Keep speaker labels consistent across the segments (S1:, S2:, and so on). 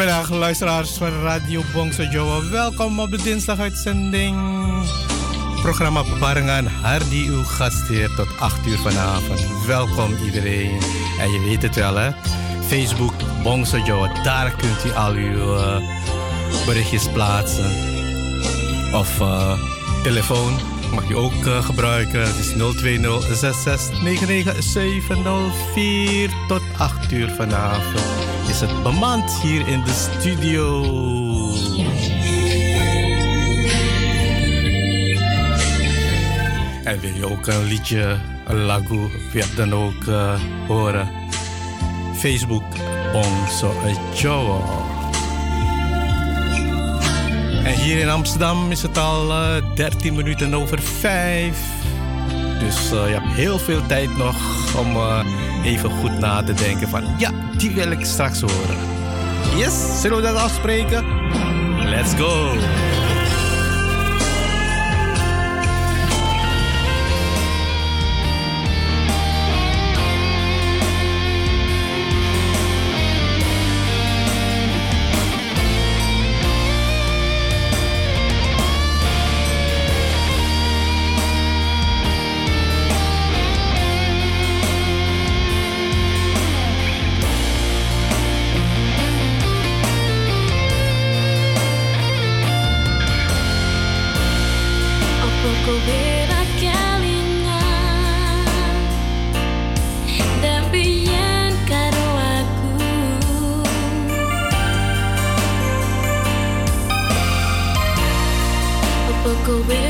S1: Goedemiddag luisteraars van Radio Bongso Joe. Welkom op de dinsdaguitzending. Programma Barengan Hardy, uw gastheer tot 8 uur vanavond. Welkom iedereen. En je weet het wel hè. Facebook Bongso Joe, daar kunt u al uw uh, berichtjes plaatsen. Of uh, telefoon mag je ook uh, gebruiken. Het is 020 tot 8 uur vanavond is het bemand hier in de studio. En wil je ook een liedje, een lagu, wil dan ook uh, horen? Facebook Bongso Joe. En hier in Amsterdam is het al uh, eh, 13 minuten over 5. Dus uh, je hebt heel veel tijd nog om even goed na te denken van ja, die wil ik straks horen. Yes, zullen we dat afspreken? Let's go!
S2: But go with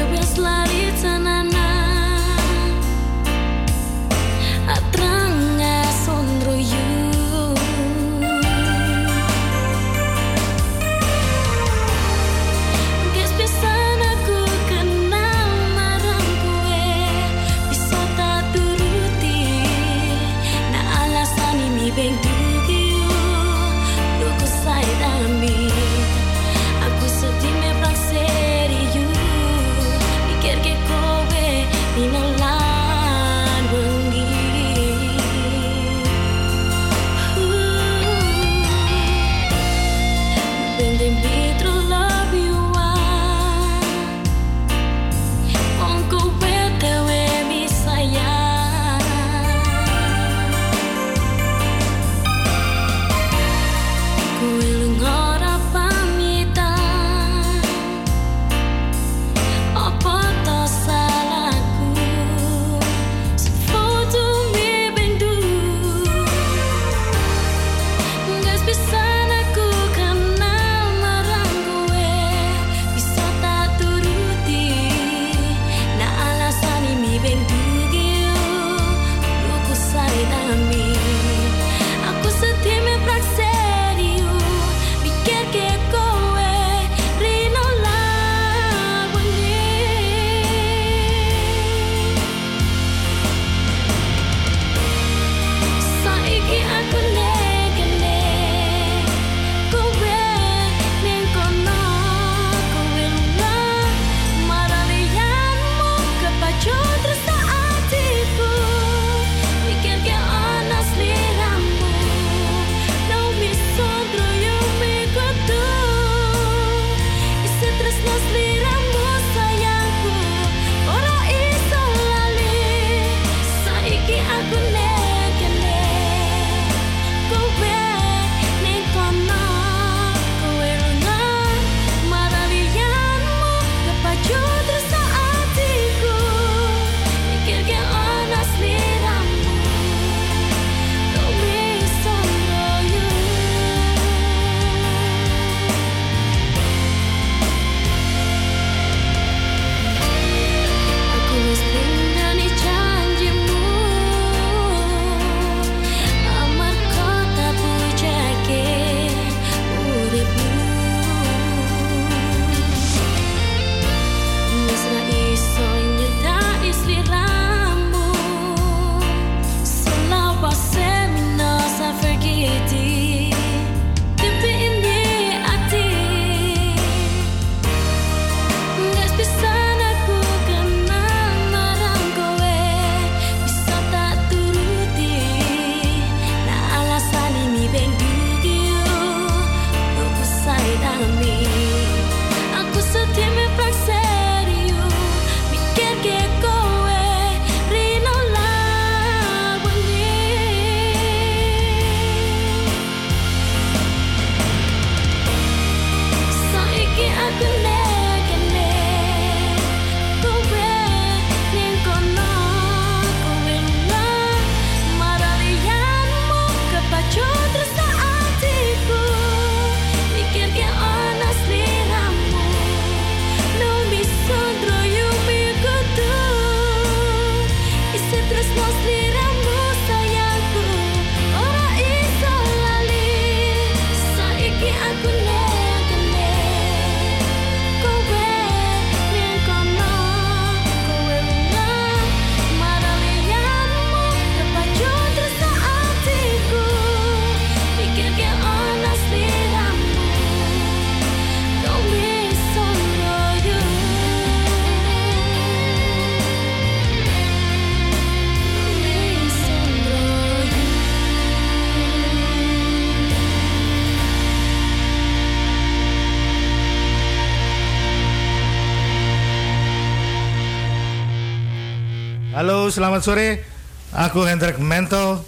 S2: selamat sore. Aku Hendrik Mento.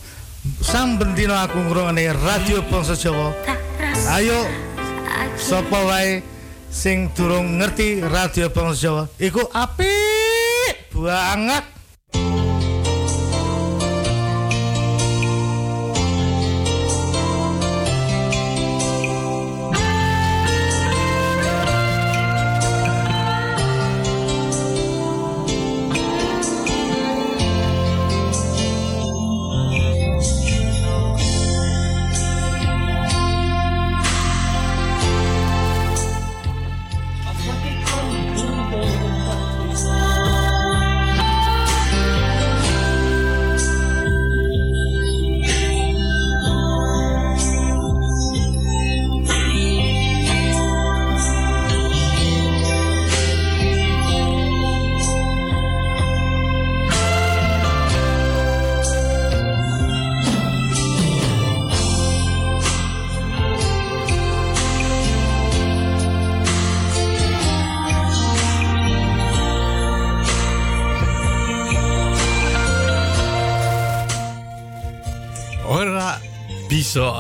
S2: Sam bendino aku ngrungokne Radio Bangsa Jawa. Ayo sapa wae sing durung ngerti Radio Bangsa Jawa iku apik banget.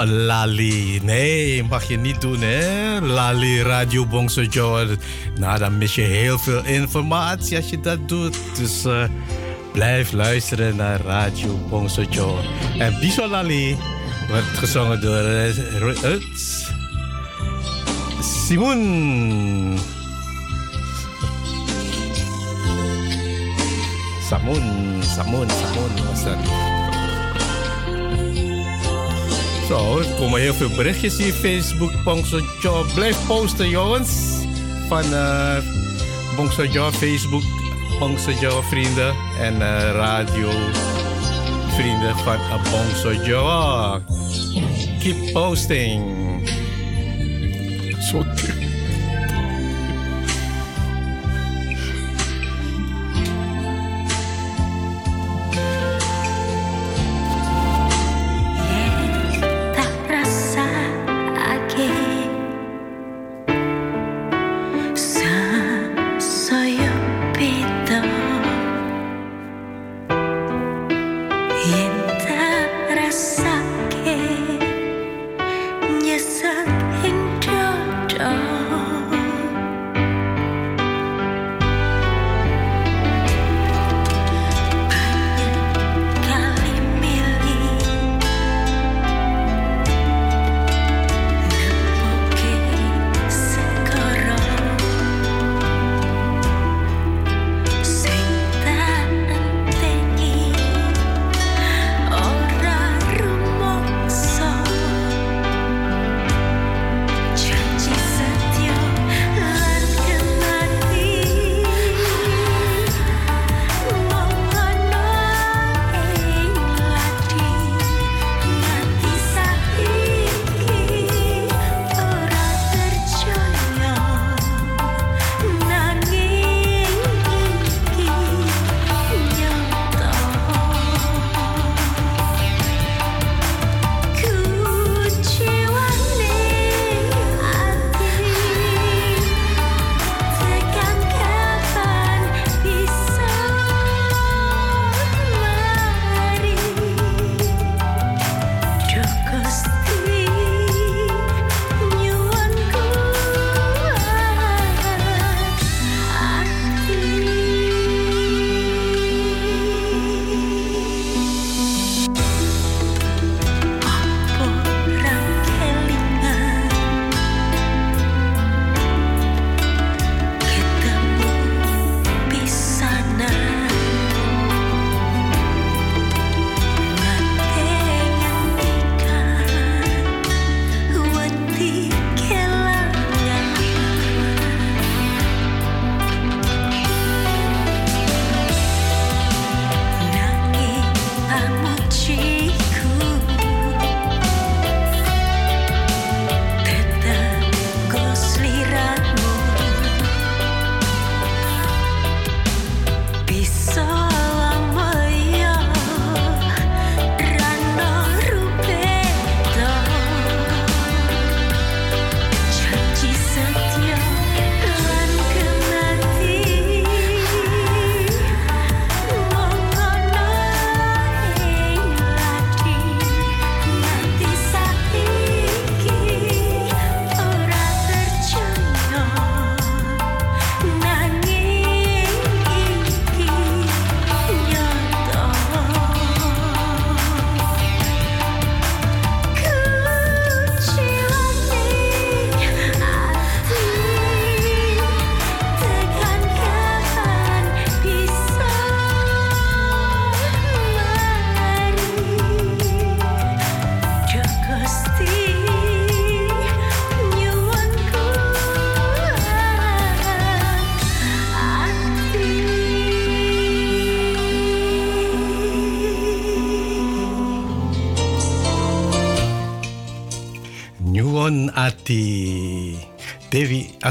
S1: Lali. Nee, mag je niet doen, hè? Lali Radio Bongso Nou, dan mis je heel veel informatie als je dat doet. Dus uh, blijf luisteren naar Radio Bongso En Biso Lali wordt gezongen door uh, Simon. Samun, Samun, Samun was dat. Zo, er komen heel veel berichtjes hier. Facebook, Bongso Job. Blijf posten, jongens. Van uh, Bongso Facebook, Bongso Job vrienden. En uh, radio vrienden van uh, Bongso Job. Keep posting.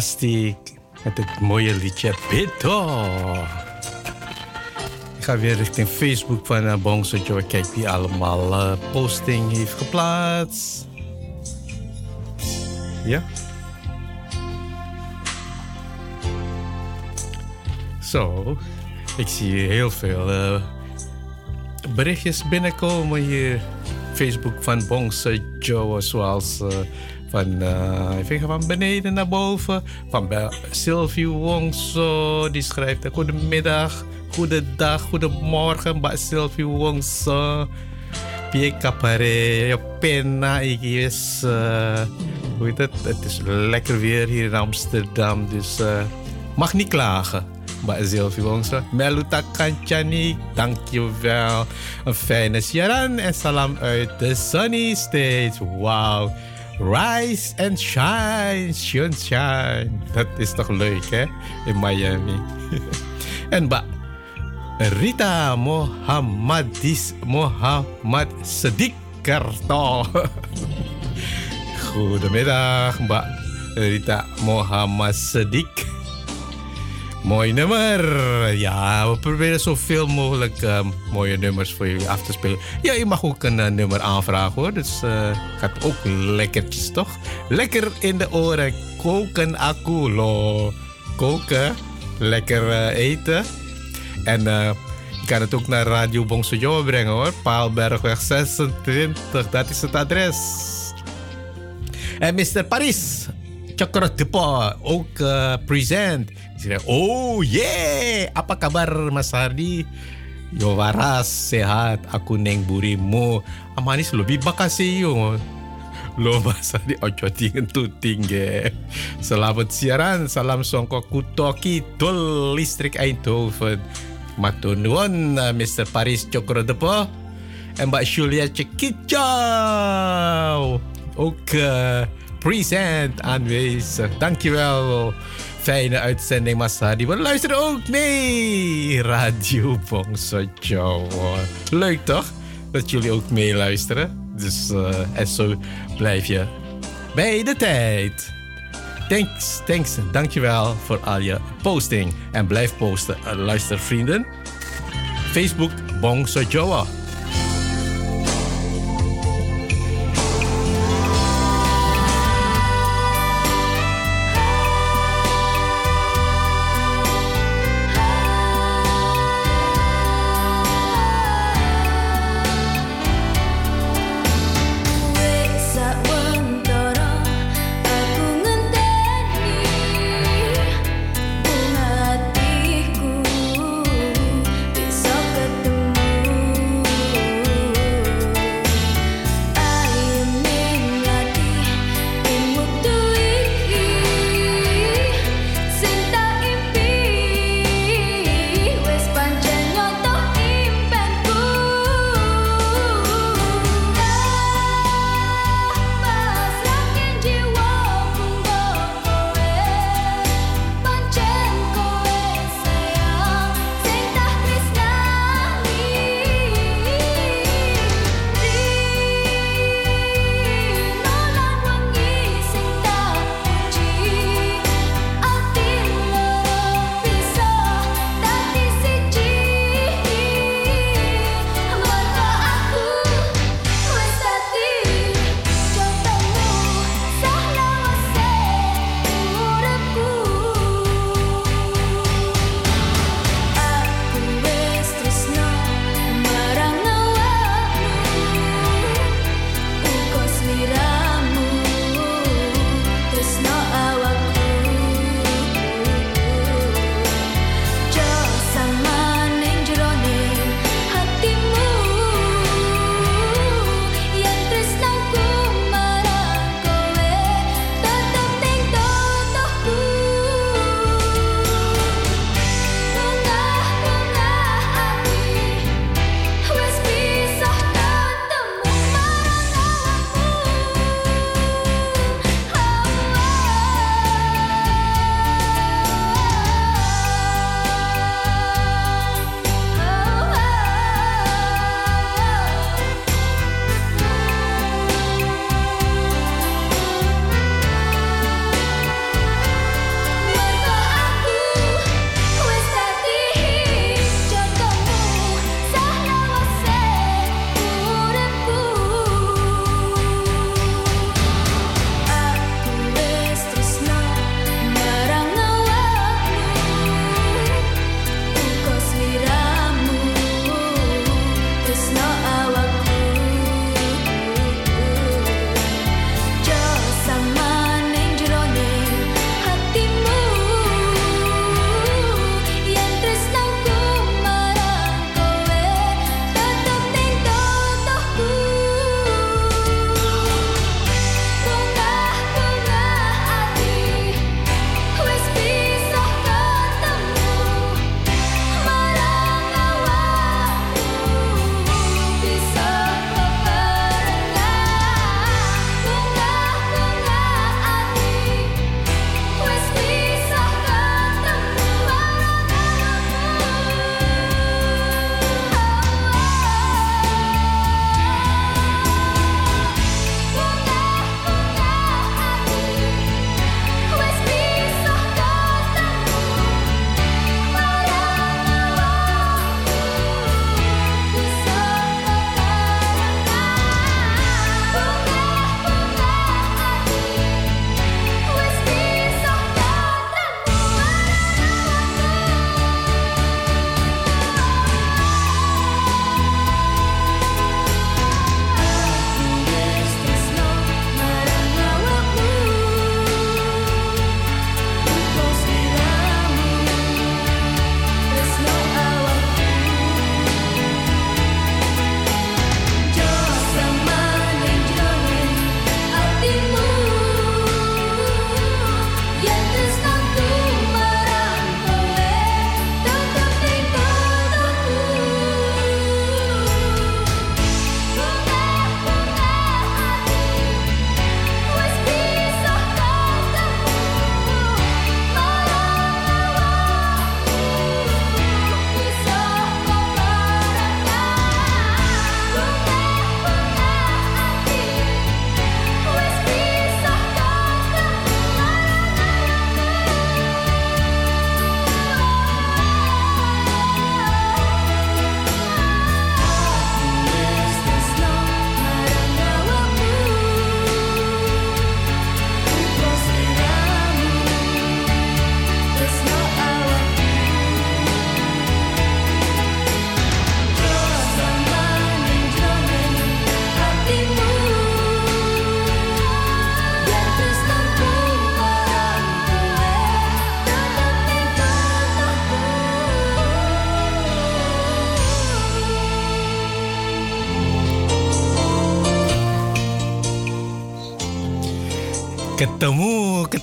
S1: Asti met het mooie liedje Bito. Ik ga weer richting Facebook van uh, Bongso Joe. Kijk wie allemaal uh, posting heeft geplaatst. Ja. Zo, ik zie heel veel uh, berichtjes binnenkomen hier. Facebook van Bongso Joe, zoals van, uh, even van beneden naar boven. Van Sylvie Wongso, die schrijft: Goedemiddag, goedendag, goedemorgen, Mbak Sylvie Wongso. Pie kapare, penna, ik is. Uh, hoe heet het? Het is lekker weer hier in Amsterdam, dus mag niet klagen. Mbak Sylvie Wongso. Meluta Kancani, dankjewel. Een fijne siaran en salam uit de Sunny State. Wauw. Rise and shine, sunshine. Dat is toch leuk, hè? In Miami. en ba Rita Mohammadis Mohammad Sedik Kerto. Goedemiddag, Rita Mohammad Sedik. Mooi nummer. Ja, we proberen zoveel mogelijk uh, mooie nummers voor jullie af te spelen. Ja, je mag ook een uh, nummer aanvragen hoor. Dus uh, gaat ook lekkertjes toch? Lekker in de oren. Koken akulo. Koken. Lekker eten. En je kan het ook naar Radio Bongsojo brengen hoor. Paalbergweg 26. Dat is het adres. En Mr. Paris. Chakra ook present. Saya, oh yeah, apa kabar Mas Hardi? Yo waras, sehat, aku neng burimu. Amanis lebih bakasi yo. Lo Mas Hardi ojo tingin tu tinggi. Selamat siaran, salam songko kutoki dol listrik Eindhoven. Matunuan Mr. Paris Cokrodepo. Mbak Julia Cekicau. Ook uh, present aanwezig. Dankjewel. Fijne uitzending, Masadi. We luisteren ook mee. Radio Bongso Joe. Leuk toch? Dat jullie ook meeluisteren. Dus, uh, en zo blijf je bij de tijd. Thanks, thanks. Dankjewel voor al je posting. En blijf posten. Uh, luister vrienden. Facebook Bongso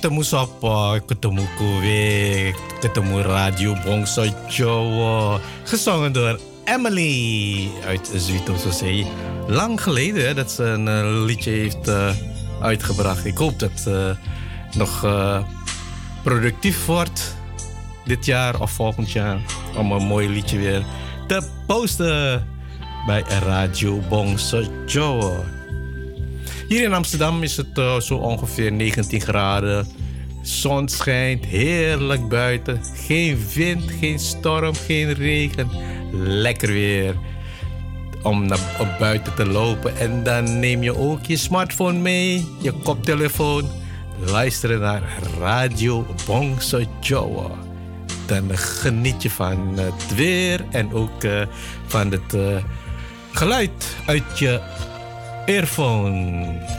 S1: ketemu siapa ketemu kowe ketemu radio Bongso Jawa gezongen door Emily uit Zuid-Zee. Lang geleden dat ze een uh, liedje heeft uh, uitgebracht. Ik hoop dat het uh, nog productief wordt dit jaar of volgend jaar om een mooi liedje weer te posten bij Radio Bongso Jawa. Hier in Amsterdam is het zo ongeveer 19 graden. Zon schijnt heerlijk buiten. Geen wind, geen storm, geen regen. Lekker weer om naar buiten te lopen. En dan neem je ook je smartphone mee, je koptelefoon. Luisteren naar Radio Bongso Jawa. Dan geniet je van het weer en ook uh, van het uh, geluid uit je earphone.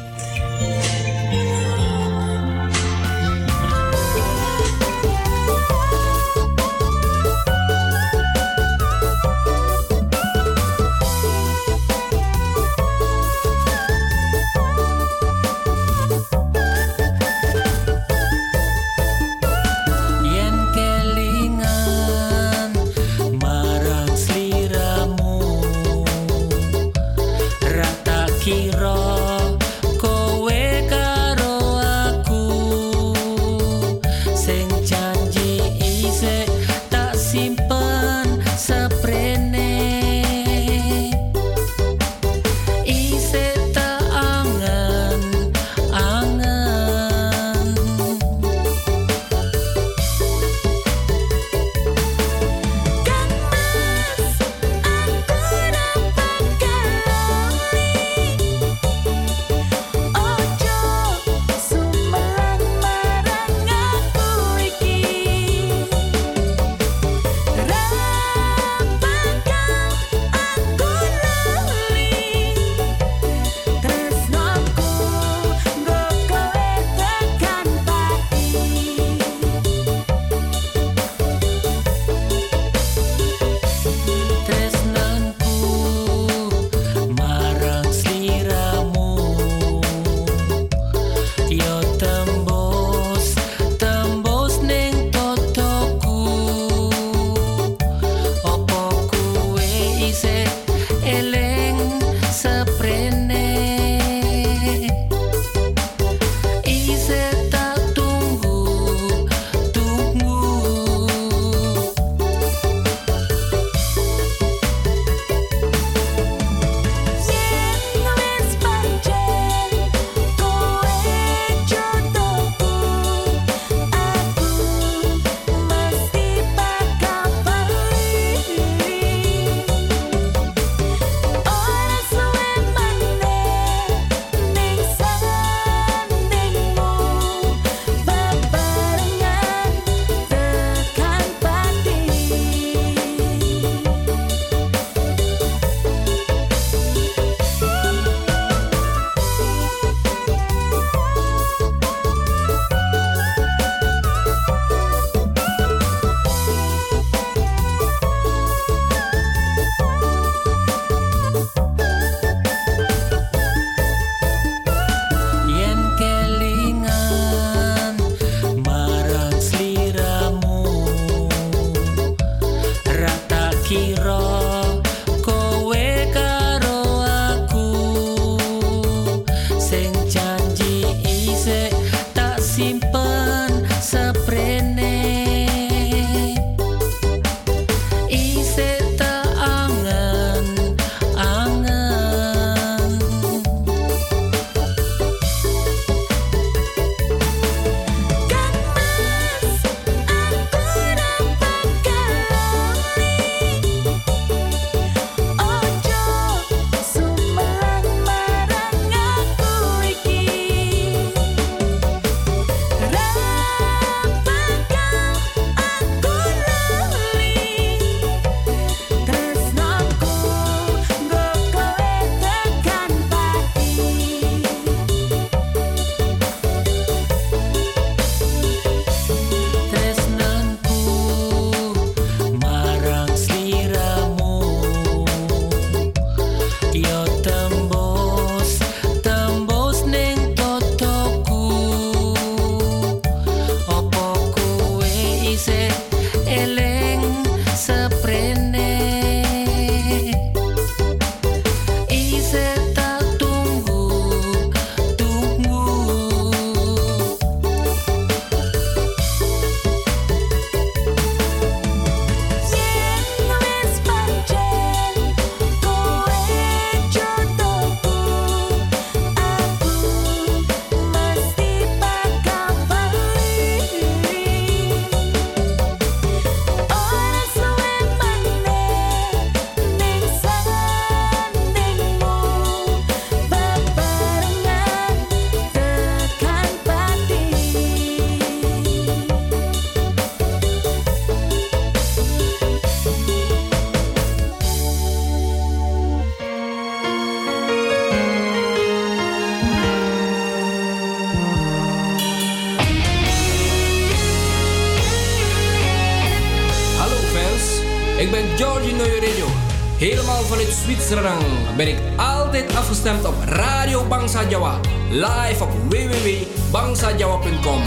S3: Vanuit Zwitserland ben ik altijd afgestemd op Radio Bangsa Jawa. Live op www.bangsajawa.com.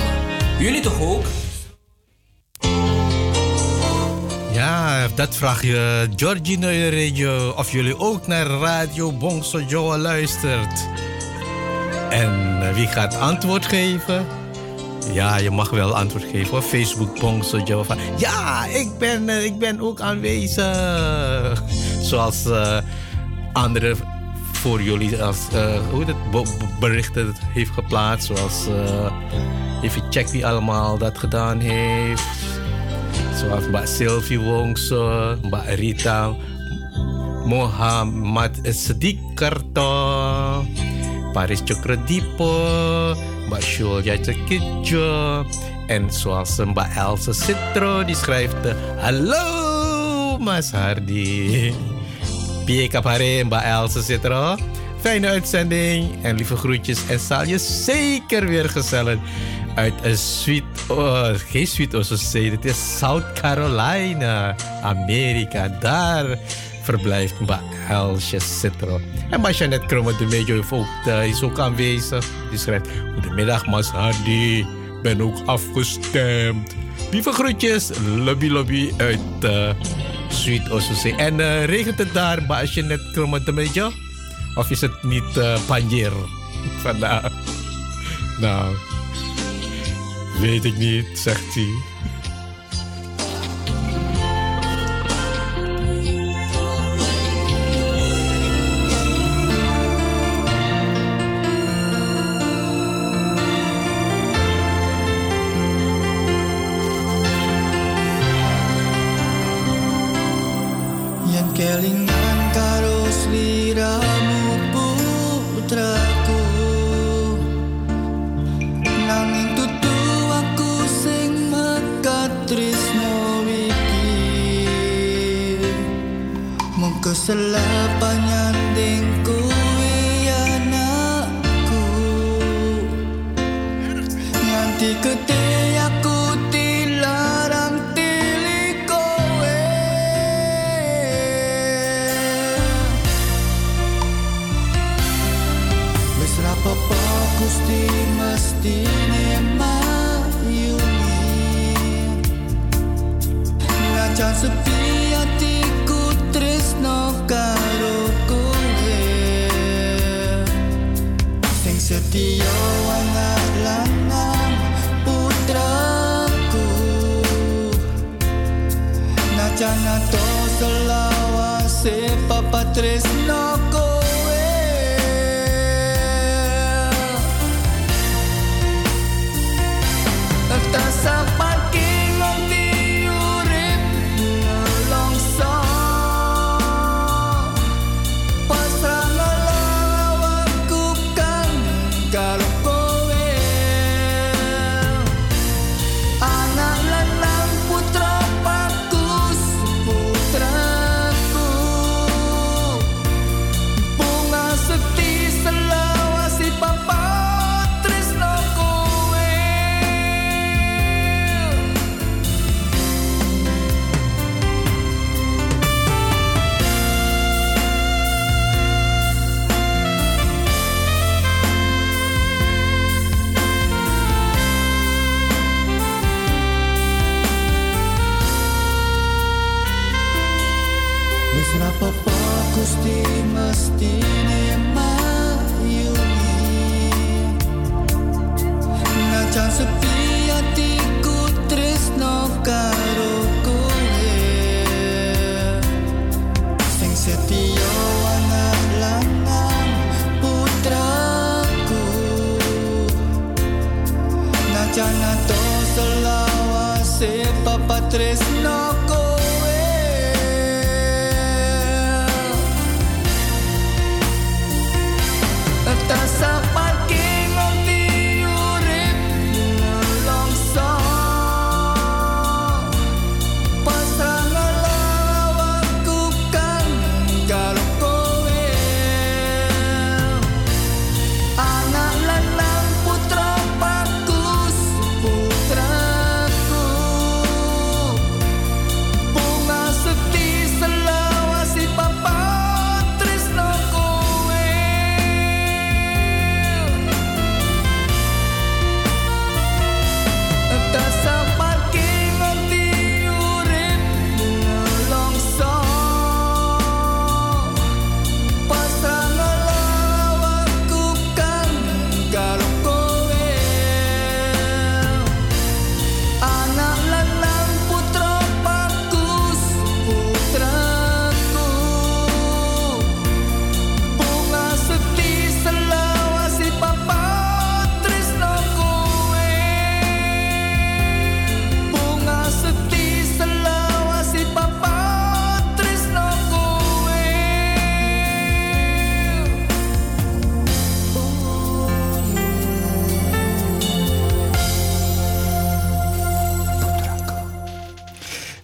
S3: Jullie toch ook?
S1: Ja, dat vraag je Georgie Neurejo of jullie ook naar Radio Bongso Jawa luistert. En wie gaat antwoord geven? Ja, je mag wel antwoord geven op Facebook, Bongso Java. Ja, ik ben, uh, ik ben ook aanwezig. Zoals uh, andere voor jullie als, uh, hoe het berichten heeft geplaatst. Zoals even check wie allemaal dat gedaan heeft. Zoals Mbak Sylvie Wongso, Mbak Rita Mohamad Sedik Karto, Paris Cokradipo, Mbak Julia Cekidjo. En zoals Mbak Elsa Citro, die schrijft... Hallo, Mas Hardy. Pie Kapare, Mbak Elsa Citro. Fijne uitzending en lieve groetjes. En zal je zeker weer gezellig uit een sweet... Oh, geen Sweet Ososee, het is South Carolina, Amerika. Daar verblijft Mbak Elsje Citro. En Masjanet Kromme de Mejo uh, is ook aanwezig. Die schrijft: Goedemiddag, Mas Hardy. Ben ook afgestemd. Lieve groetjes, lobby lobby uit uh, Ososee. En uh, regent het daar, Masjanet Kromme de Mejo? Of is het niet uh, Panjer vandaag? Nou, weet ik niet, zegt hij.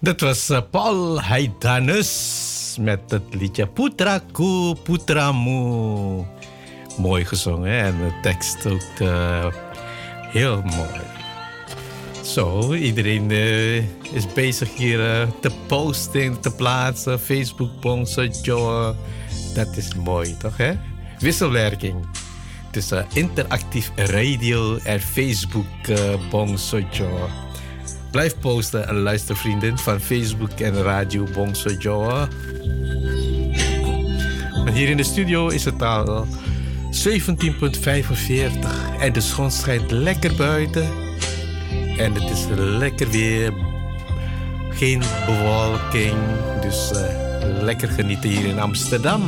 S4: Dat was uh, Paul Haidanus met het liedje Putraku, Putramu. Mooi gezongen en de tekst ook uh, heel mooi. Zo, iedereen uh, is bezig hier te posten, te plaatsen. Facebook, Bongso, Joe. Dat is mooi, toch hè? Wisselwerking tussen interactief radio en Facebook, Bongso, Joe. Blijf posten en luister vrienden van Facebook en Radio Bongso Joa. hier in de studio is het al 17.45 en de zon schijnt lekker buiten. En het is lekker weer. Geen bewolking, dus uh, lekker genieten hier in Amsterdam.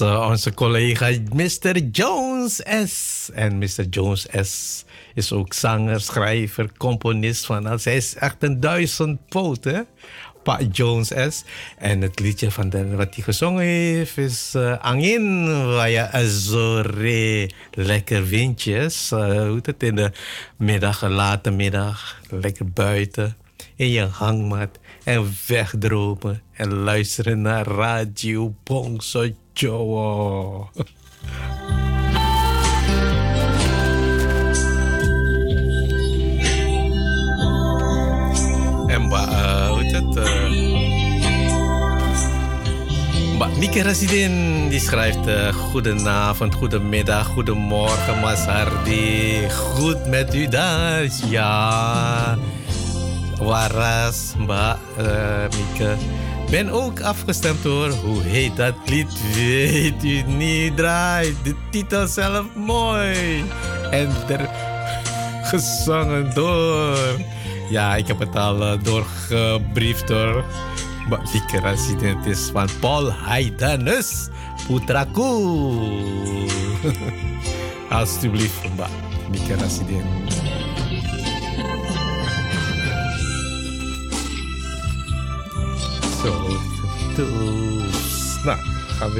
S4: Uh, onze collega Mr. Jones S. En Mr. Jones S. is ook zanger, schrijver, componist van alles. Hij is echt een duizend poot, hè? Pa Jones S. En het liedje van de, wat hij gezongen heeft is uh, Angin Vaya Azore. Lekker windjes. Uh, hoe het in de middag, late middag. Lekker buiten.
S5: in je hangmat en wegdromen en luisteren naar Radio Bongso Jowo. En mbak, uh, hoe het? Uh, mbak Nike Resident die schrijft uh, goedenavond, goedemiddag, goedemorgen Mas Hardy. Goed met u daar? Ja. Waras, mbak uh, Mieke. Ben ook afgestemd hoor. Hoe heet dat lied? Weet u niet, draait. De titel zelf mooi. En er gezongen door. Ja, ik heb het al uh, doorgebriefd hoor. Maar resident is van Paul Haydanus, putraku. Alsjeblieft, Mbak. Die resident. Zo, dus. Nou, gaan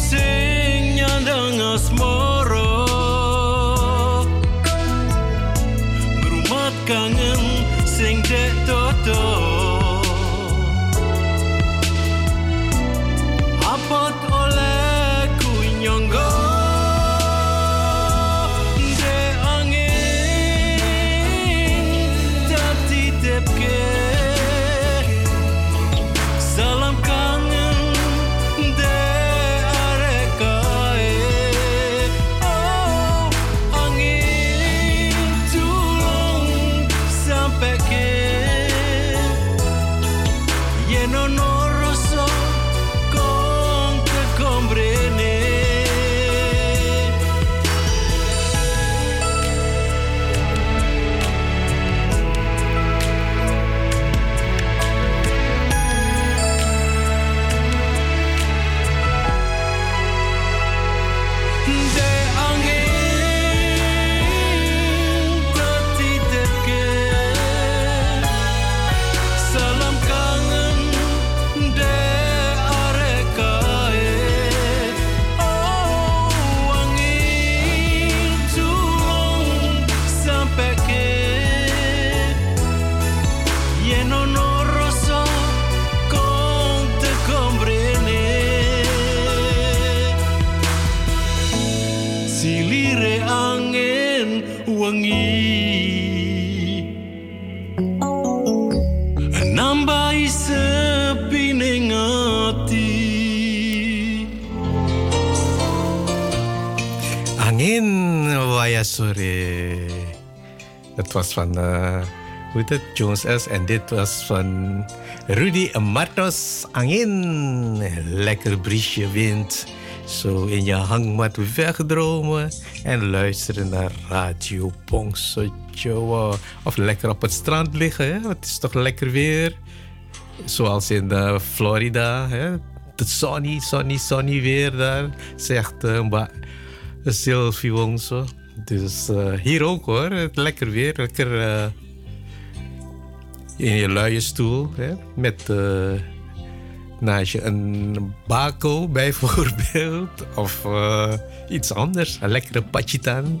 S5: we naar de Rudy Martos. was van uh? Jones S. En dit was van Rudy Martos. Angin. Lekker briesje wind. Zo in je hangmat wegdromen. En luisteren naar Radio Bongso Of lekker op het strand liggen. Hè? Het is toch lekker weer. Zoals in uh, Florida. Hè? Het sunny, sunny, sunny weer daar. Zegt uh, Sylvie Wongso.
S1: Dus uh, hier ook hoor, lekker weer. Lekker uh, in je luie stoel. Hè? Met uh, naast je een bako bijvoorbeeld. Of iets anders. Een lekkere pachitan.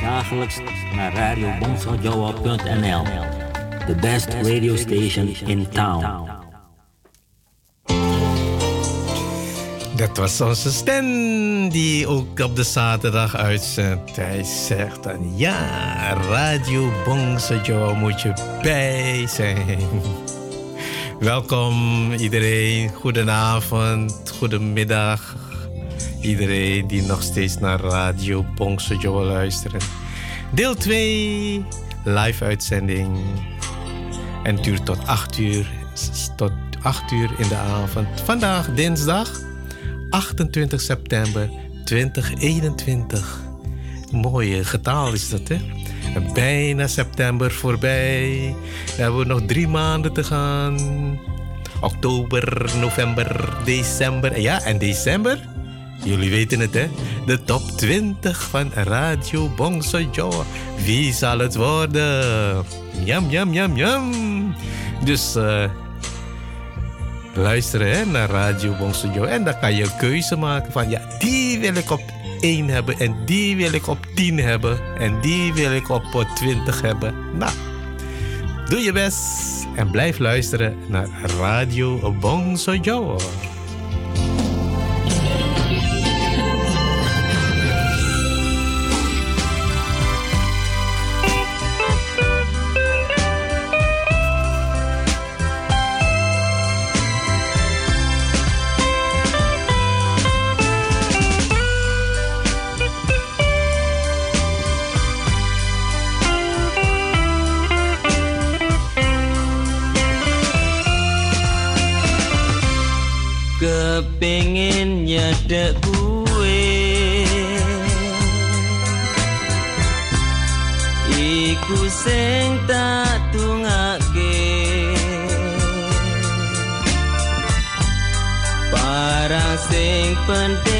S6: Dagelijks naar radiobonsaujoa.nl. The best radio station in town.
S1: Dat was onze stem die ook op de zaterdag uitzendt. Hij zegt dan ja, Radio Bongsojo moet je bij zijn. Welkom iedereen, goedenavond, goedemiddag. Iedereen die nog steeds naar Radio Bongsojo luisteren. Deel 2, live uitzending. En duurt tot 8 uur, tot 8 uur in de avond. Vandaag dinsdag 28 september 2021. Mooie getal is dat, hè? Bijna september voorbij. We hebben nog drie maanden te gaan. Oktober, november, december. Ja, en december? Jullie weten het, hè? De top 20 van Radio Bongso Wie zal het worden? Jam, jam, jam, jam. Dus... Uh, luisteren naar Radio Bongsojo. En dan kan je een keuze maken van ja, die wil ik op 1 hebben en die wil ik op 10 hebben en die wil ik op 20 hebben. Nou, doe je best en blijf luisteren naar Radio Bongsojo.
S7: Penting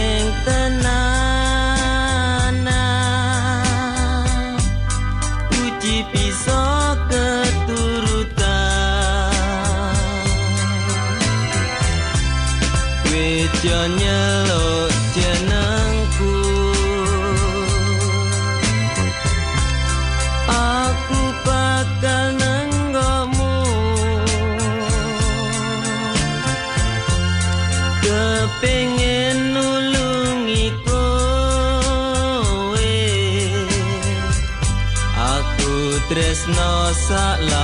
S7: sa la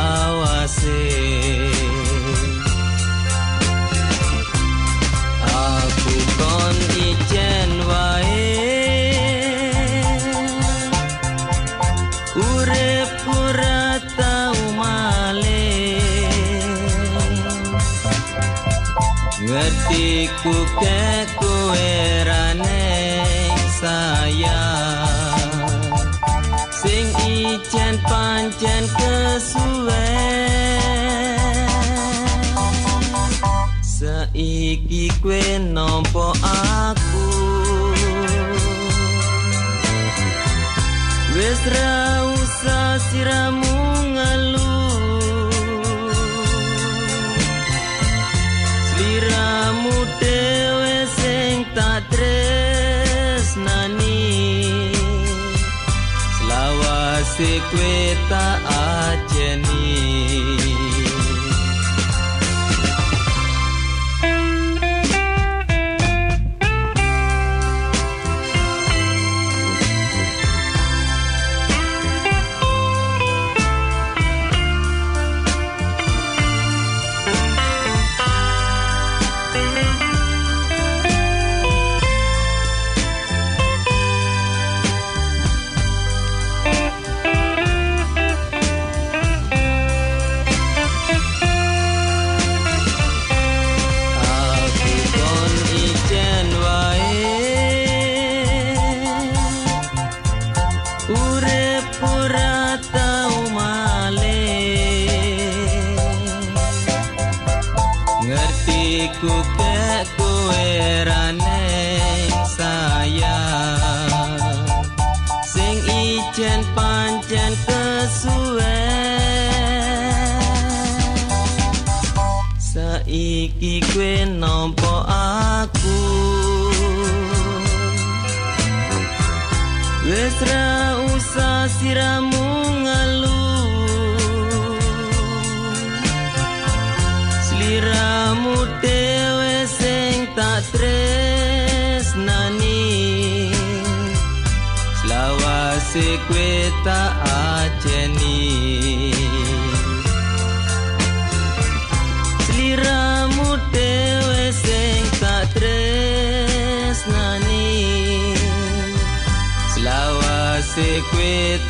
S7: No on.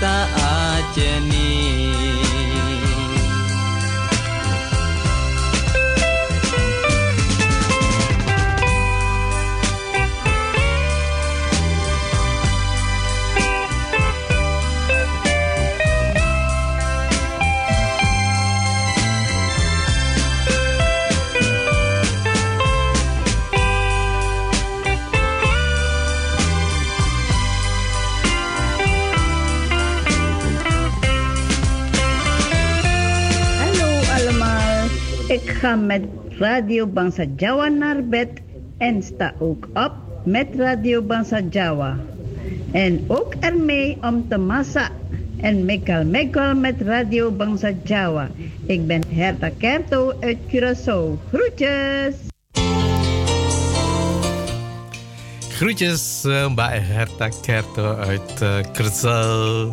S8: ta a che ni. Met Radio Bangsa Jawa naar bed en sta ook op met Radio Bangsa Jawa. En ook ermee om te massa en mekal mekal met Radio Bangsa Jawa. Ik ben Herta Kerto uit Curaçao. Groetjes!
S1: Groetjes eh, Mbak Herta Kerto uit uh, Curaçao.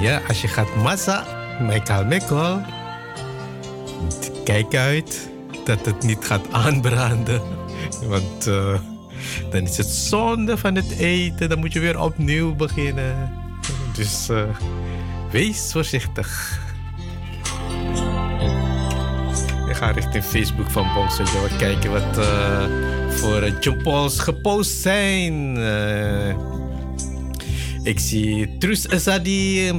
S1: Ja, als je gaat massa. Kijk uit dat het niet gaat aanbranden. Want eh, dan is het zonde van het eten. Dan moet je weer opnieuw beginnen. Dus eh, wees voorzichtig. Ik ga richting Facebook van Bongso kijken wat eh, voor jumpols gepost zijn. Ik zie Trus Azadi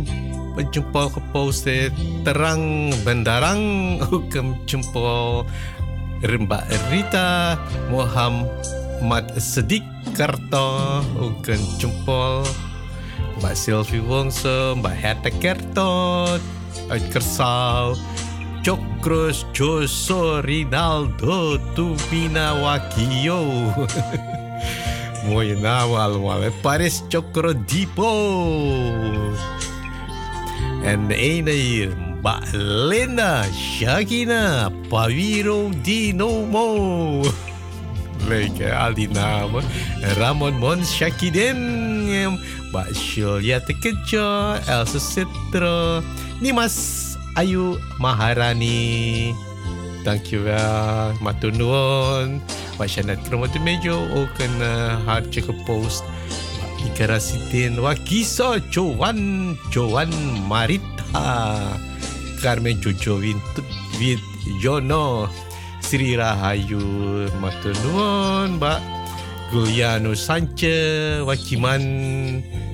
S1: een jumpol gepost heeft. Terang Bendarang ook een jumpol. Rimba Rita Muhammad Sedik Karto ook een jumpol. Mbak Sylvie Wongso, Mbak Herta Kerto uit Kersau. Chokros Joso Rinaldo Tubina Wakio. Mooie namen allemaal. hè. Paris Chokro Dipo. En de ene hier, Linda Shakina Paviro Dinomo. Leuk al die namen. En Ramon Mon Shakidin. Mbak Julia Tekejo. Elsa Citro. Nimas Ayu Maharani. Dankjewel. Nuwun. Mbak Shanat Kromotumejo ook een uh, hartje gepost. Mbak Ika Rasidin. Wakiso Jowan. Jowan Marita. Carmen Jojo Wint Wit Jono. Sri Rahayu. Matur nuwun. Mbak Guliano Sanchez. Wakiman.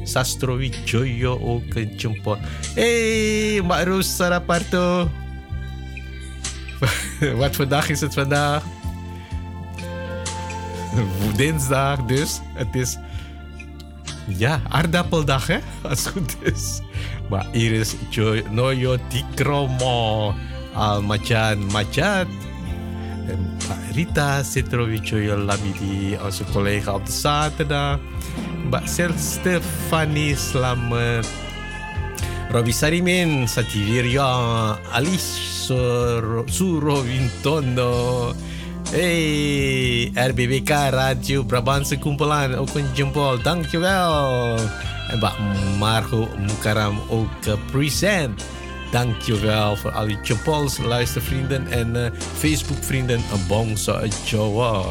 S1: Sastro Wijoyo ook een jempol. Hey, Mbak Rosa Raparto. Wat voor dag is het vandaag? Dinsdag dus. Het is ja, aardappeldag hè, als het goed is. Maar hier is Noyo Tikromo Al Macan Macat. En Rita Citrovicoyo Lamidi, onze collega op de zaterdag. Mbak Sel Stefani Slamet. Robi Sarimin, Sativirya, Alice Sur- Surovintono. Hey, RBBK Radio Brabantse Kumpulan, ook een jempol, dankjewel. En Mbak Margo Mukaram ook eh, present. Dankjewel voor al die jempols, luistervrienden en eh, Facebookvrienden. Een bongso Jawa.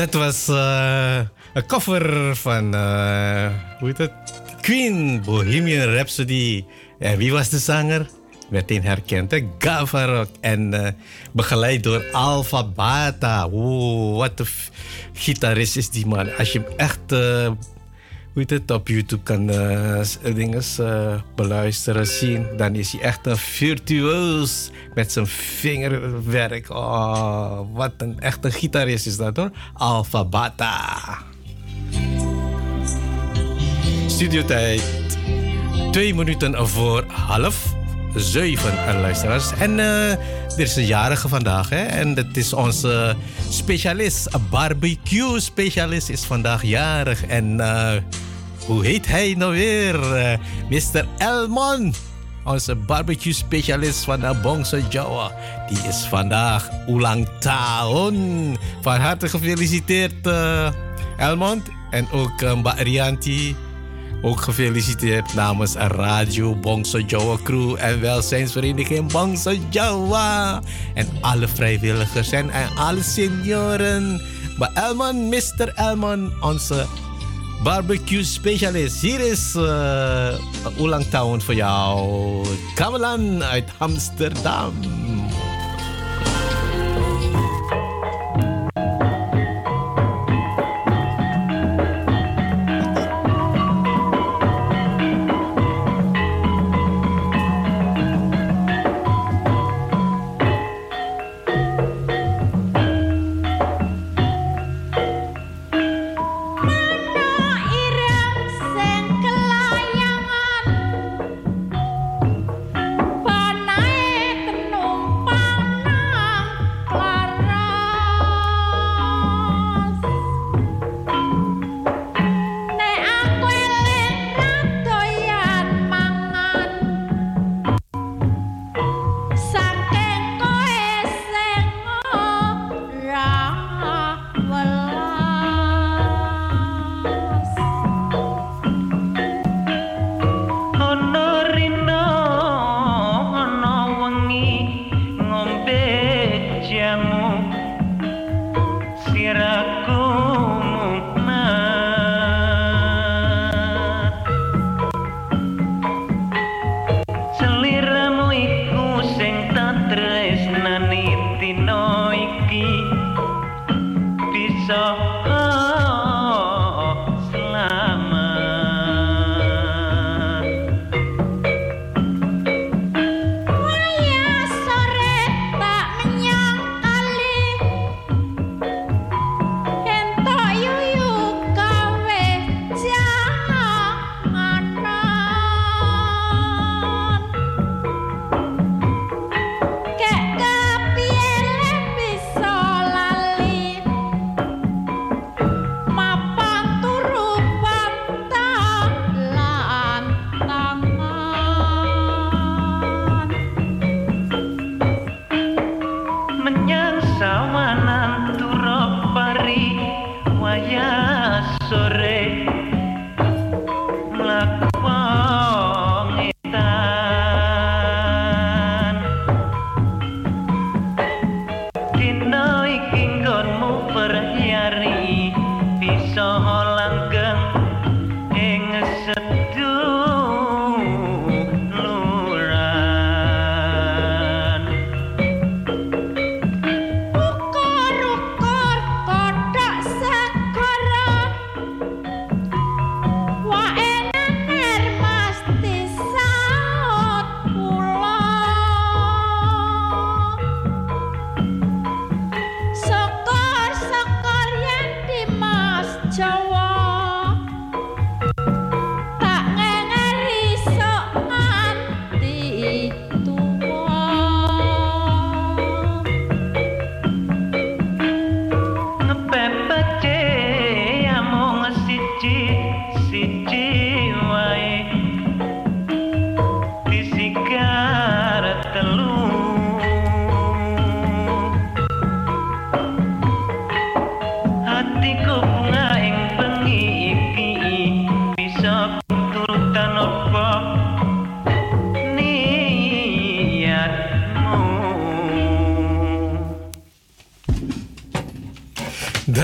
S1: Dat was eh, een cover van, eh, hoe heet het? Queen, Bohemian Rhapsody. En wie was de zanger? Meteen herkend? Gavarok. En eh, begeleid door Alpha Bata. Wow, wat een gitarist is die man. Als je hem echt, hoe heet het, op YouTube kan eh, beluisteren, zien... dan is hij echt een virtuoos met zijn vingerwerk. Oh, wat een echte gitarist is dat hoor. Alpha Bata. Studiotijd. Twee minuten voor half zeven, eh, luisteraars. En eh, er is een jarige vandaag, hè? En dat is onze specialist, barbecue-specialist, is vandaag jarig. En eh, hoe heet hij nou weer? Eh, Mr. Elmon, onze barbecue-specialist van de Bongso Jawa. Die is vandaag ulang tahun. Van harte gefeliciteerd, eh, Elmond. En ook eh, Mbak Rianti. Ook gefeliciteerd namens Radio Bongso Jawa Crew en welzijnsvereniging Bongso Jawa. En alle vrijwilligers en, alle senioren. Maar Elman, Mr. Elman, onze barbecue specialist. Hier is eh, een ulang tahun voor jou. Kamelan uit Amsterdam.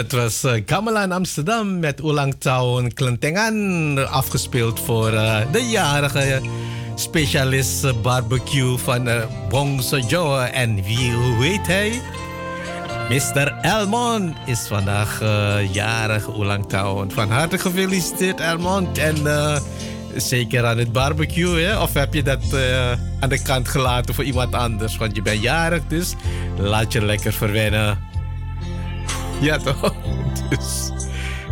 S9: Dat was Gamelan Amsterdam met Ulang Town Klentengan. Afgespeeld voor uh, de jarige specialist uh, barbecue van uh, Bong Sojo. En wie, hoe hij? Mr. Elmond is vandaag jarig Ulang Town. Van harte gefeliciteerd Elmond. En zeker aan het barbecue, hè? Of heb je dat aan de kant gelaten voor iemand anders? Want je bent jarig, dus laat je lekker verwennen. Ja, toch? Dus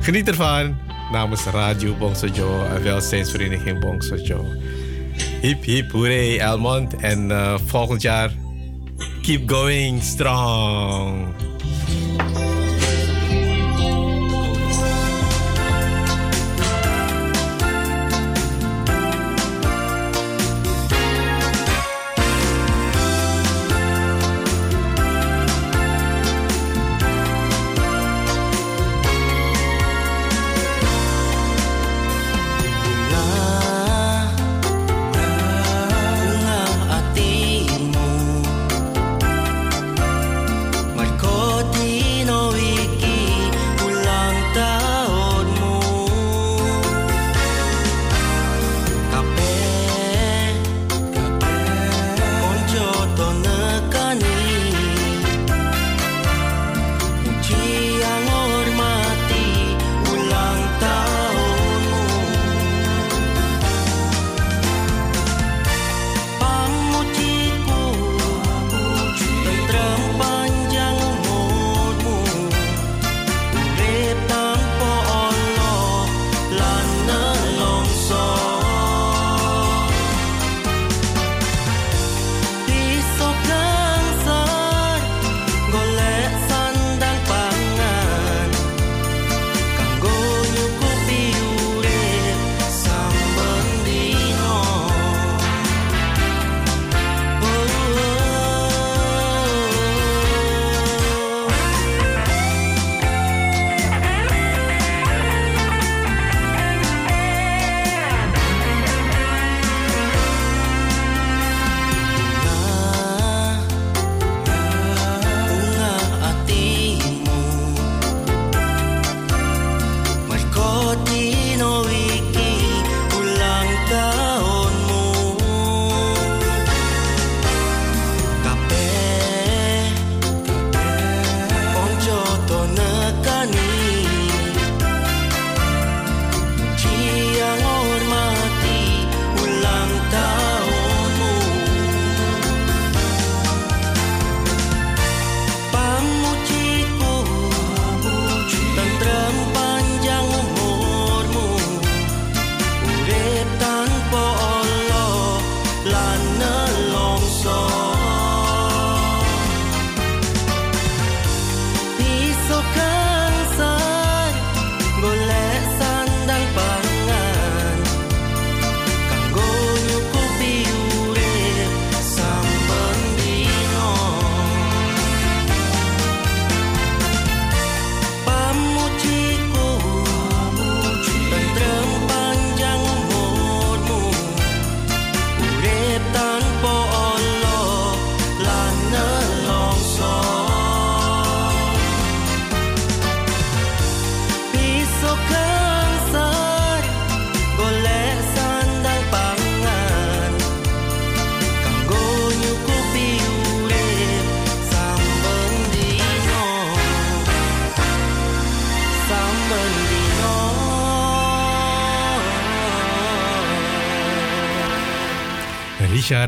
S9: geniet ervan namens Radio Bongsojo en welzijnsvereniging Bongsojo. Hip hip hooray Elmond en uh, volgend jaar keep going strong.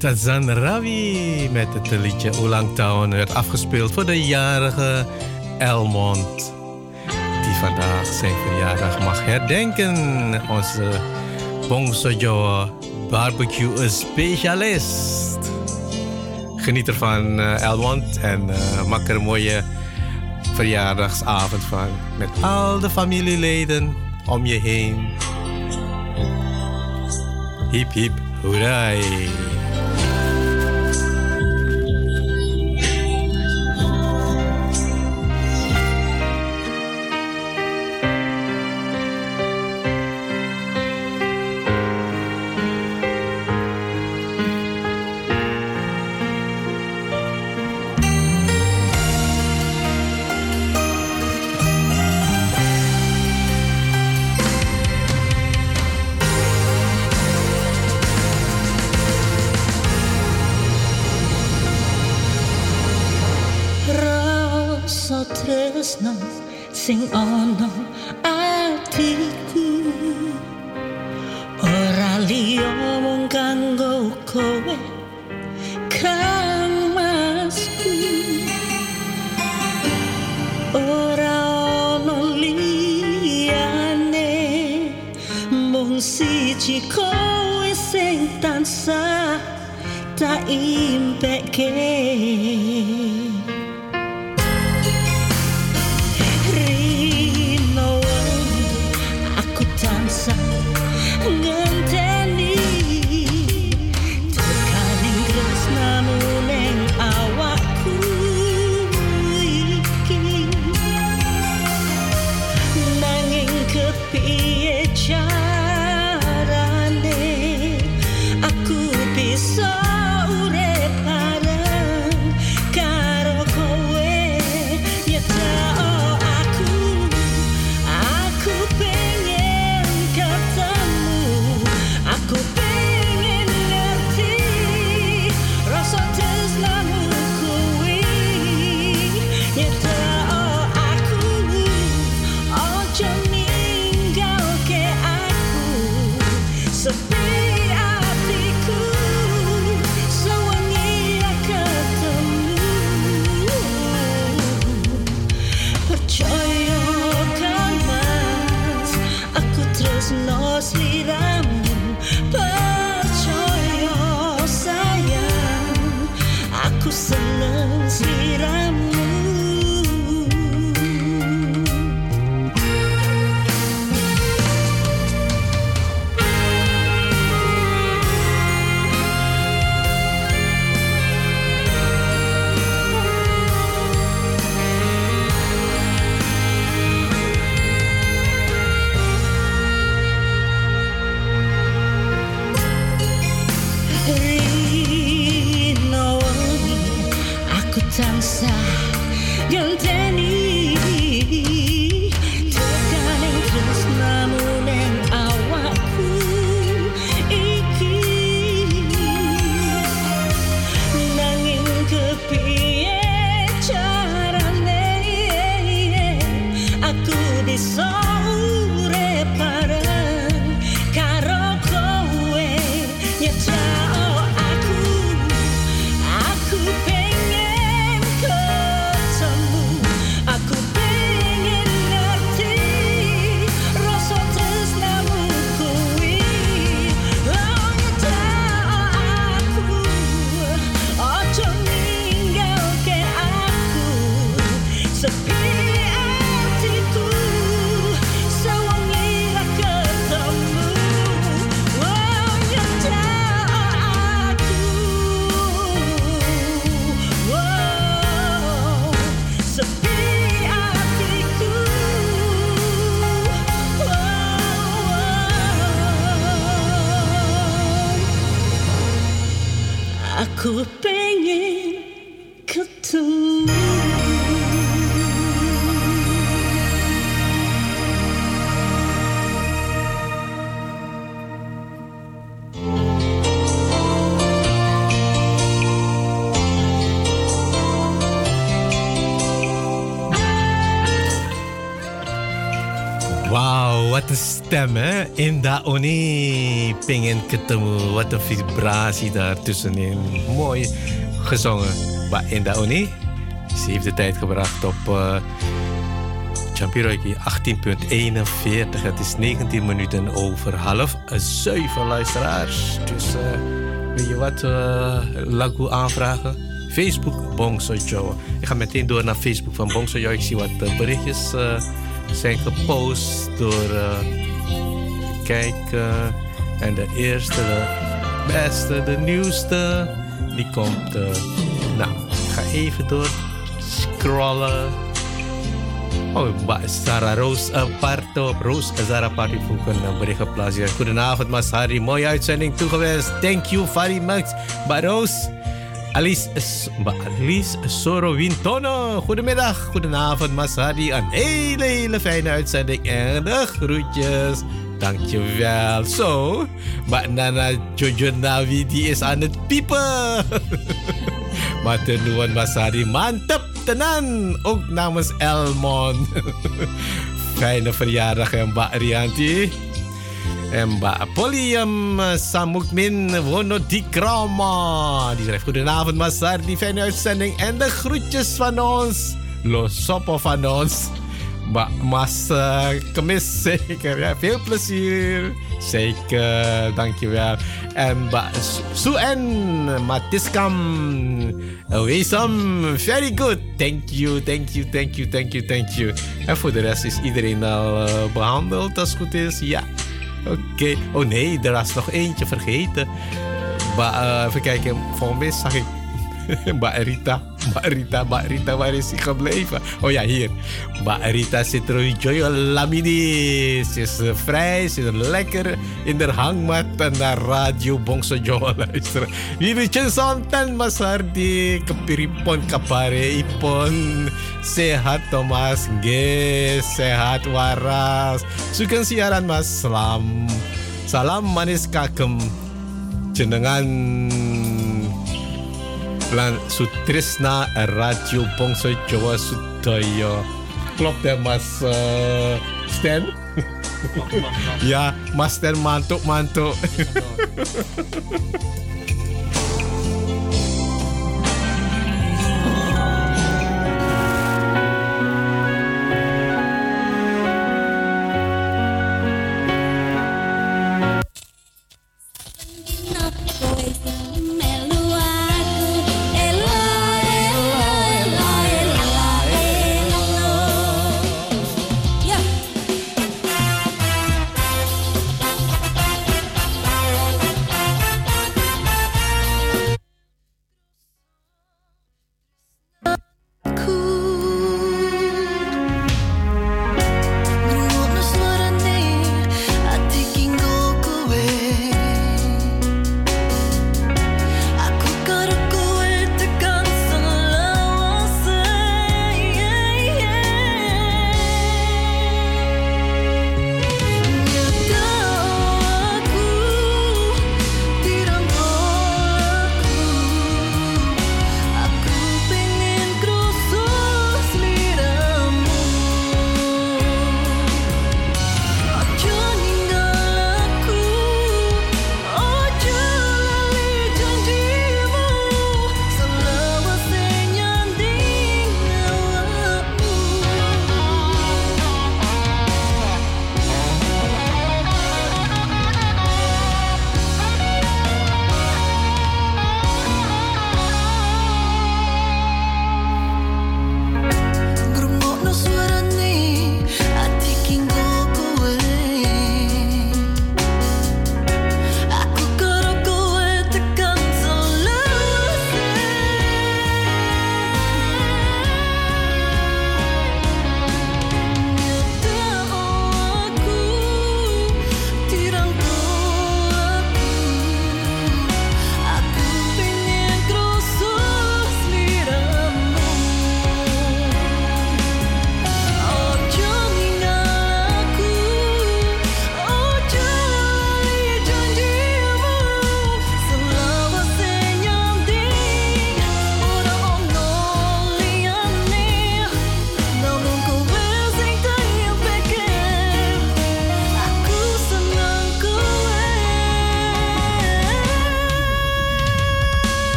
S9: Richard Azan Ravi met het liedje Olang Town werd afgespeeld voor de jarige Elmond. Die vandaag zijn verjaardag mag herdenken. Onze Bongsojo barbecue specialist. Geniet ervan uh, Elmond en uh, maak er een mooie verjaardagsavond van. Met al de familieleden om je heen. Hip hip hooray.
S1: Inda Oni. Pengen ketemu. Wat een vibratie daar tussenin. Mooi gezongen. Maar Inda Oni, ze heeft de tijd gebracht op uh, Champiroiki 18.41. Het is 19 minuten over half zeven luisteraars. Dus uh, weet je wat, uh, lagu aanvragen? Facebook Bongso Joe. Ik ga meteen door naar Facebook van Bongso Joe. Ik zie wat berichtjes zijn gepost door. Uh, kijk, en de eerste, de beste, de nieuwste, die komt. nou, ik ga even door scrollen. Oh, Sarah Roos Parto. Roos Sarah Parto ook een bericht geplaatst. Goedenavond, Masari. Mooie uitzending toegewenst. Thank you very much. Mbak Roos. Alice, Alice Soro Wintono. Goedemiddag, goedenavond, Masari. Een hele, hele fijne uitzending. En de groetjes. Dankjewel. Zo, Mbak Nana Jojo Navi die is aan het piepen. maar tenuan Masari, mantep. tenan. Ook namens Elmon. Fijne verjaardag, hè, Mbak Rianti. En Mbak Polium Samukmin Wonodikrama. Die schrijft goedenavond, Masar. Die fijne uitzending en de groetjes van ons. Los sopo van ons. Mbak Mas eh, Kemis zeker. Ja, veel plezier. Zeker, dankjewel. En Suen Matiskam Weesam. Very good. Thank you, thank you, thank you, thank you, thank you. En voor de rest is iedereen al eh, behandeld als het goed is. Ja. Oké. Oh nee, er was nog eentje vergeten. Ba, eh, even kijken, volgens mij zag ik Mbak Rita. Mbak Rita, Mbak Rita, is hij gebleven? Oh ja, hier. Mbak Rita Citrojoyo Lamini. Ze is vrij, ze is lekker in de hangmat en naar Radio Bongso Jawa luisteren. Jullie tjensontan mas hardi kepiripon kapare ipon. Sehat Thomas, ge, sehat waras. Sugeng siaran mas, salam. Salam manis kakem. Jenengan lan Sutrisna Radio Bongso Jawa Sudoyo. Klopt ya Mas eh, Stan? ya, Mas Stan mantuk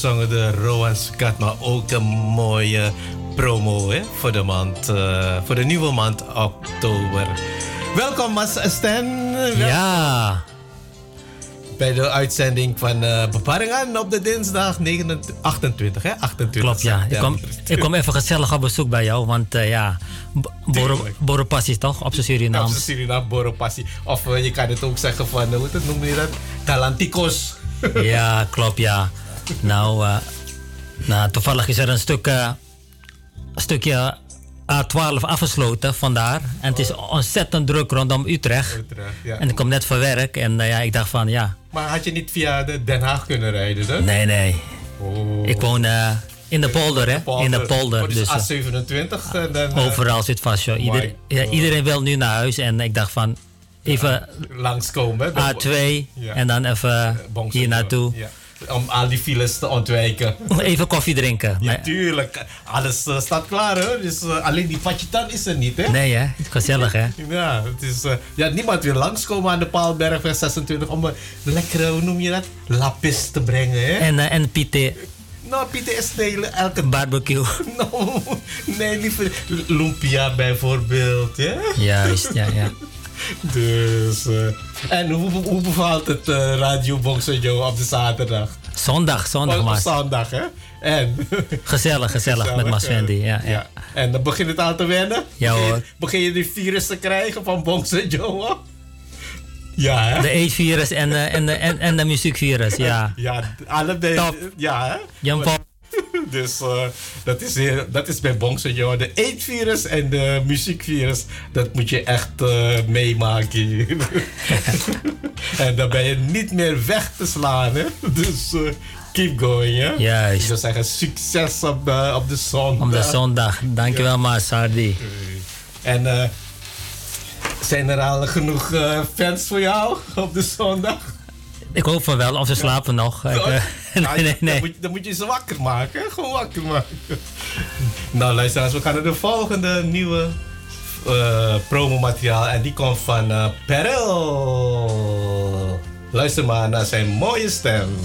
S1: gezongen door Rowan Skat, maar ook een mooie promo hè, voor, de maand, eh, voor de nieuwe maand oktober. Welkom, Mas Stan.
S10: Ja.
S1: Bij de uitzending van uh, Beparingen op de dinsdag 29, 28, hè? 28
S10: Klopt, ja. Ik kom, ik kom even gezellig op bezoek bij jou, want eh, ja. Boropassie toch, op zijn
S1: Ja,
S10: Surinaams.
S1: op de Suriname Boropassie. Of eh, je kan het ook zeggen van, eh, hoe het noem je dat? Galanticos.
S10: Ja, klopt, ja. Nou, eh, nou toevallig is er een stuk, eh, stukje A12 afgesloten vandaar. En het is ontzettend druk rondom Utrecht.
S1: Utrecht, ja.
S10: En ik kom net van werk en eh, ja, ik dacht van ja,
S1: Maar had je niet via de Den Haag kunnen rijden, hè?
S10: nee, nee.
S1: Oh.
S10: Ik woon in de polder, hè? In de polder.
S1: Oh, dus
S10: Dus, eh,
S1: A27 en dan...
S10: overal zit vast, joh. Ieder, ja, iedereen wil nu naar huis en ik dacht van even
S1: langskomen. hè?
S10: A2
S1: Ja.
S10: en dan even hier naartoe.
S1: Ja. Om al die files te ontwijken.
S10: Even koffie drinken.
S1: Ja, tuurlijk. Alles eh, staat klaar, hè? Dus eh, alleen die Pachitan is er niet, hè?
S10: nee, hè? Gezellig, hè?
S1: Ja, het is, eh, ja, niemand wil langskomen aan de Paalbergweg 26 om een lekkere, hoe noem je dat? Lapis te brengen, hè?
S10: En, en
S1: Nou, Pieter is stelen elke
S10: barbecue.
S1: Nou, nee, liever lumpia bijvoorbeeld, hè?
S10: Juist, ja, ja.
S1: Dus, en hoe, hoe bevalt het eh, Radio Joe op de zaterdag?
S10: Zondag, zondag,
S1: Op
S10: maar.
S1: zondag, hè? En?
S10: Gezellig, gezellig met Mas
S1: eh,
S10: Wendy, ja, ja.
S1: En dan begint het al te wennen?
S10: Ja, hoor.
S1: Begin je die virus te krijgen van Bongso Joe? Ja, hè?
S10: De eetvirus en, eh, en, de- en, en de muziekvirus, ja.
S1: Ja, allebei.
S10: Top.
S1: Ja, hè?
S10: Jan Paul.
S1: Dus eh, dat, is, heel- dat is bij Bongso Joe. De eetvirus en de muziekvirus, dat moet je echt eh, meemaken. en dan ben je niet meer weg te slaan, hè? Dus eh, keep going, hè?
S10: Juist.
S1: Ik zou zeggen, succes op de, op de zondag.
S10: Op de zondag. Dankjewel, Mas Hardy.
S1: En eh, zijn er al genoeg eh, fans voor jou op de zondag?
S10: Ik hoop van wel, of ze slapen nog. Ik,
S1: Ja,
S10: nee, nee,
S1: Dan,
S10: nee.
S1: moet, dan moet je ze wakker maken. Gewoon wakker maken. nou, luisteraars, we gaan naar de volgende nieuwe eh promomateriaal. En die komt van eh Perel. Luister maar naar zijn mooie stem.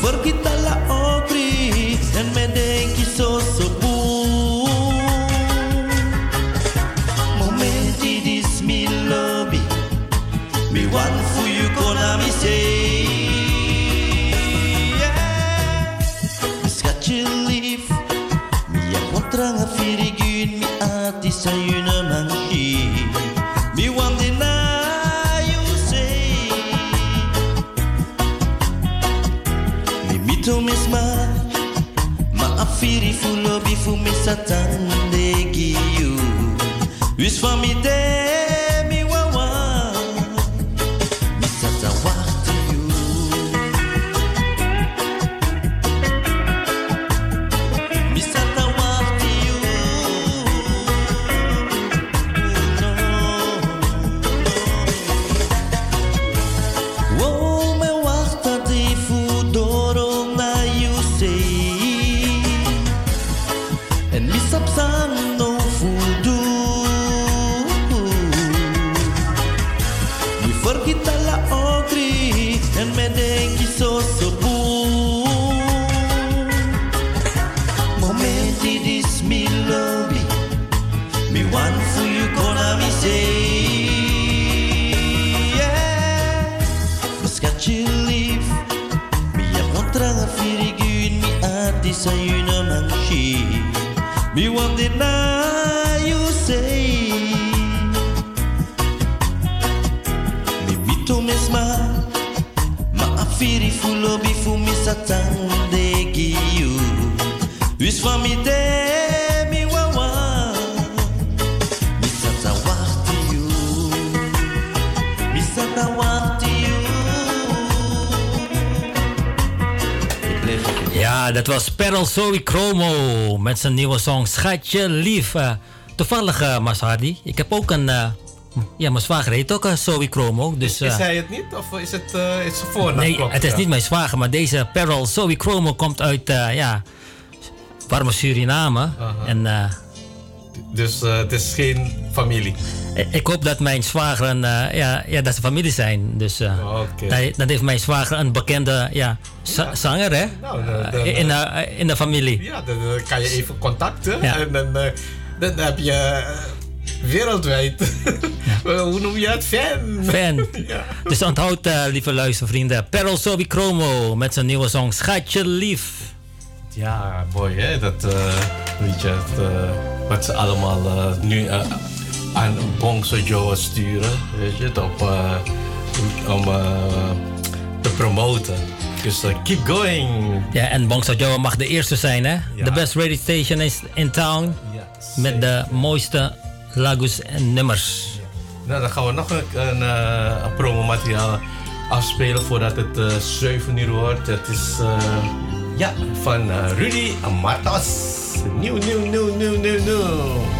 S9: Porque tal Zoe Chromo met zijn nieuwe song Schatje Lief. Eh, toevallig, uh, ik heb ook een... eh, ja, mijn zwager heet ook uh, Zoe Chromo. Dus,
S1: Is
S9: eh,
S1: hij het niet? Of is het, eh is zijn voornaam?
S9: nee,
S1: klopt,
S9: het is
S1: ja?
S9: niet mijn zwager, maar deze Perel Zoe Chromo komt uit, eh, ja, warme Suriname. En eh,
S1: Dus eh, het is geen familie.
S9: ik- hoop dat mijn zwager en eh, ja, ja, dat ze familie zijn. Dus eh,
S1: Oké.
S9: dan, dan heeft mijn zwager een bekende ja, za- zanger, hè?
S1: Nou, dan-
S9: Eh, in, de, in de familie.
S1: Ja, dan, dan kan je even contacten.
S9: Ja.
S1: En dan, eh, dan heb je eh, wereldwijd. Hoe noem je het? Fan.
S9: Fan.
S1: ja.
S9: Dus onthoud, eh, lieve luistervrienden, Perel Sobi Chromo met zijn nieuwe song Schatje Lief.
S1: Ja, mooi hè. Dat, eh, weet je, het, eh, wat ze allemaal nu aan Bongso Joe sturen. Weet je, het, op, om te promoten. Dus eh, keep going.
S9: Ja, en Bongso Joe mag de eerste zijn, hè? De best radio station is in town. met de mooiste lagos en nummers.
S1: Nou, dan gaan we nog een, een, eh, een promomateriaal afspelen voordat het eh 7 uur wordt. Het is ja, van Rudy Amatos. Nieuw, nieuw, nieuw, nieuw, nieuw, nieuw.